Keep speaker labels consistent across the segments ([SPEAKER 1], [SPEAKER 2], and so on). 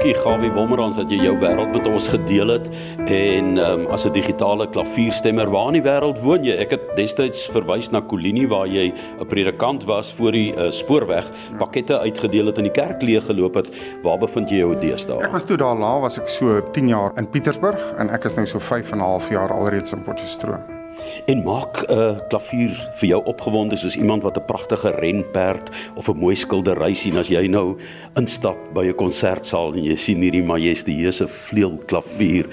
[SPEAKER 1] dankie Gawie Wommerans dat jy jou wêreld met ons gedeel het en um, as 'n digitale klavierstemmer waar in die wêreld woon jy? Ek het destyds verwys na Kolini waar jy 'n predikant was voor die uh, spoorweg, pakkette uitgedeel het in die kerk leeg geloop het. Waar bevind jy jou deesdae?
[SPEAKER 2] Ek was toe daar laat was ek so 10 jaar in Pietersburg en ek is nou so 5 en 'n half jaar alreeds in Potchefstroom.
[SPEAKER 1] En maak 'n uh, klavier vir jou opgewonde soos iemand wat 'n pragtige renperd of 'n mooi skildery sien as jy nou instap by 'n konsertsaal en jy sien hierdie majestueuse vleuelklavier.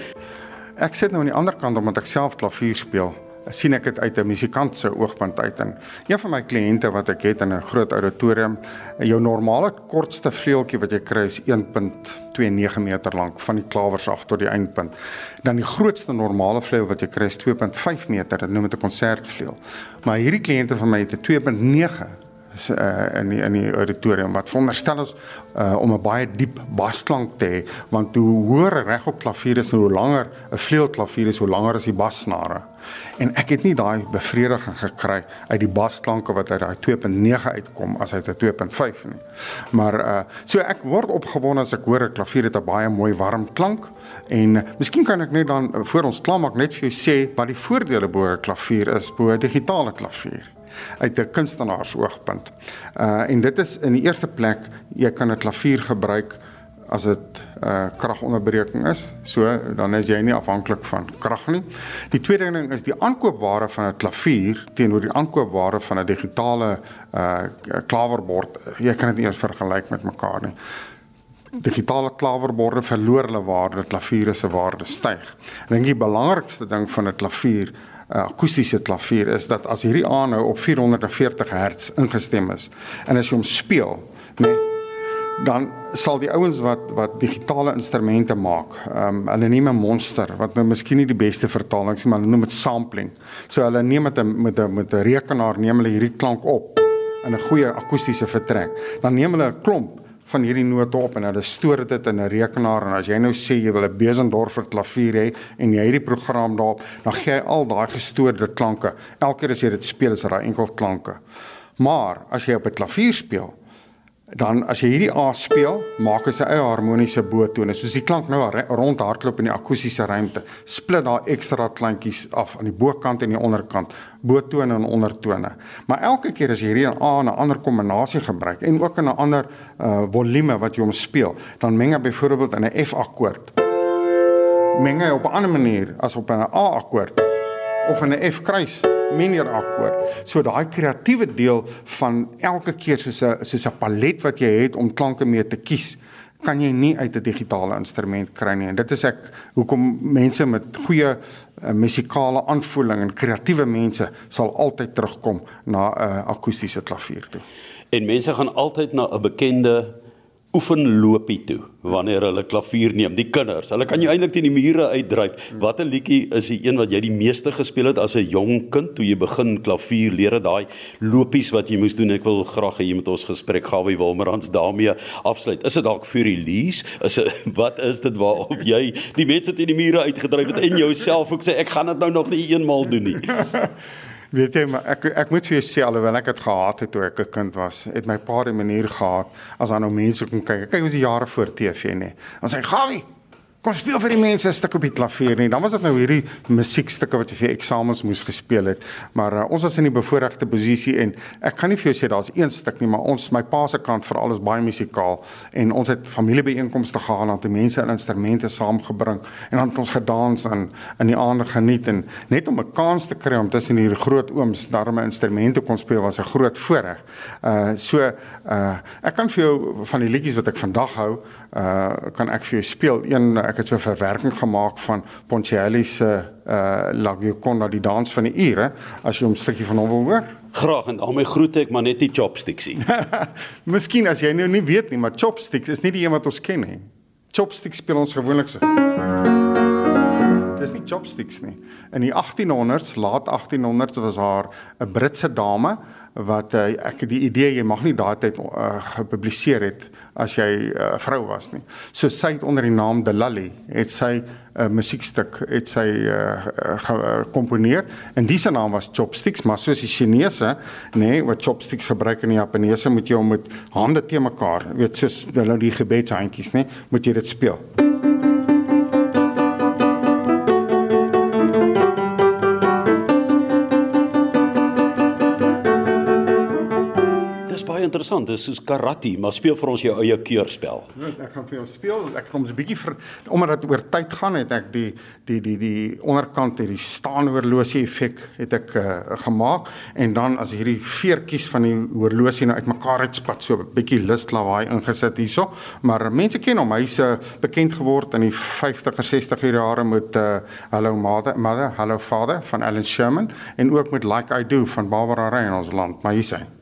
[SPEAKER 2] Ek sit nou aan die ander kant omdat ek self klavier speel sien ek dit uit 'n musikant se oogpunt uit en een van my kliënte wat ek het in 'n groot auditorium, jou normale kortste vleueltjie wat jy kry is 1.29 meter lank van die klawers af tot die eindpunt. Dan die grootste normale vleuel wat jy kry is 2.5 meter, dit noem dit 'n konsertvleuel. Maar hierdie kliënte van my het 'n 2.9 uh, in die, in die auditorium wat veronderstel is uh, om 'n baie diep basklank te hê want hoe hoër reg op klavier is hoe langer 'n vleuelklavier is hoe langer is die bassnare en ek het nie daai bevrediging gekry uit die basklanke wat uit daai 2.9 uitkom as uit 'n 2.5 nie. Maar uh, so ek word opgewonde as ek hoor 'n klavier het 'n baie mooi warm klank en miskien kan ek net dan voor ons klaarmaak net vir jou sê wat die voordele bo 'n klavier is bo 'n digitale klavier uit 'n kunstenaar se oogpunt. Uh en dit is in die eerste plek jy kan 'n klavier gebruik as dit 'n uh, kragonderbreking is. So dan is jy nie afhanklik van krag nie. Die tweede ding is die aankoopware van 'n klavier teenoor die aankoopware van 'n digitale uh klawerbord. Jy kan dit nie eens vergelyk met mekaar nie. Digitale klawerborde verloor hulle waarde, klaviere se waarde styg. Ek dink die belangrikste ding van 'n klavier akoestiese klavier is dat as hierdie aanhou op 440 Hz ingestem is en as jy hom speel, nê, nee, dan sal die ouens wat wat digitale instrumente maak, ehm um, hulle neem 'n monster wat nou miskien nie die beste vertaling is, maar hulle noem dit sampling. So hulle neem met 'n met 'n met 'n rekenaar neem hulle hierdie klank op in 'n goeie akoestiese vertrek. Dan neem hulle 'n klomp van hierdie note op en hulle stoor dit in 'n rekenaar en as jy nou sê jy wil 'n Besendorfer klavier hê en jy het die program daarop, dan gee hy al daai gestoorde klanke. Elke keer as jy dit speel is dit daai enkel klanke. Maar as jy op 'n klavier speel, dan as jy hierdie A speel, maak hy sy eie harmoniese botone. Soos die klank nou rond hardloop in die akoestiese ruimte, split daar ekstra klankies af aan die bokant en die onderkant, botone en ondertone. Maar elke keer as jy hierdie A in 'n ander kombinasie gebruik en ook in 'n ander uh volume wat jy hom speel, dan meng hy byvoorbeeld in 'n F akkoord. Meng hy op 'n ander manier as op 'n A akkoord of in 'n F kruis minor akkoord. So daai kreatiewe deel van elke keer soos 'n soos 'n palet wat jy het om klanke mee te kies, kan jy nie uit 'n digitale instrument kry nie. En dit is ek hoekom mense met goeie uh, musikale aanvoeling en kreatiewe mense sal altyd terugkom na 'n uh, akoestiese klavier toe.
[SPEAKER 1] En mense gaan altyd na 'n bekende oefenlopie toe wanneer hulle klavier neem, die kinders. Hulle kan jou eintlik teen die mure uitdryf. Watter liedjie is die een wat jy die meeste gespeel het as 'n jong kind toe jy begin klavier leer daai lopies wat jy moes doen? Ek wil graag hê jy moet ons gesprek Gawie Wilmerans daarmee afsluit. Is dit dalk vir release? Is dit wat is dit waarop jy die mense teen die mure uitgedryf het en jouself ook sê ek gaan dit nou nog nie eenmaal doen nie.
[SPEAKER 2] Weet jy maar ek ek moet vir jou sê alhoewel ek dit gehad het toe ek 'n kind was, het my pa 'n manier gehad as dan nou mense kom kyk. Kyk hoe se jare voor TV nê. Dan sê hy: "Gawie, kom speel vir die mense 'n stuk op die klavier nie. Dan was dit nou hierdie musiekstukke wat jy vir eksamens moes gespeel het. Maar uh, ons was in die bevoordeelde posisie en ek kan nie vir jou sê daar's een stuk nie, maar ons my pa se kant veral is baie musikaal en ons het familiebeeenkomste gehad en te mense en instrumente saamgebring en dan het ons gedans en in die aande geniet en net om 'n kans te kry om tussen hierdie groot ooms darme instrumente kon speel was 'n groot voorreg. Uh so uh ek kan vir jou van die liedjies wat ek vandag hou, uh kan ek vir jou speel. Een ek het so 'n verwerking gemaak van Ponchielli se uh La Gioconda die dans van die ure as jy 'n stukkie van hom wil hoor.
[SPEAKER 1] Graag en daarmee groet ek maar net die chopsticks hier.
[SPEAKER 2] Miskien as jy nou nie weet nie, maar chopsticks is nie die een wat ons ken nie. Chopsticks speel ons gewoonlik so. Dis nie chopsticks nie. In die 1800s, laat 1800s was haar 'n Britse dame wat uh, ek die idee jy mag nie daai tyd uh, gepubliseer het as jy 'n uh, vrou was nie. So sy het onder die naam De Lally het sy 'n uh, musiekstuk het sy gekomponeer uh, uh, en dis naam was Chopsticks, maar soos die Chinese, nê, nee, wat chopsticks gebruik in die Japaneese moet jy met hande te mekaar, weet soos hulle die gebedshandjies, nê, nee, moet jy dit speel.
[SPEAKER 1] Interessant. Dis soos karate, maar speel vir ons jou eie keurspel.
[SPEAKER 2] Ja, ek gaan vir jou speel. Ek kom 'n bietjie vir omdat dit oor tyd gaan het ek die die die die onderkant hierdie staan horlosie effek het ek uh, gemaak en dan as hierdie veertjies van die horlosie nou uitmekaar uitspat so 'n bietjie lust lawaai ingesit hierso. Maar mense ken hom. Hy's uh, bekend geword in die 50er 60er jare met uh, Hello Mother, Mother, Hello Father van Alan Sherman en ook met Like I Do van Barbara Rey in ons land. Maar hier sien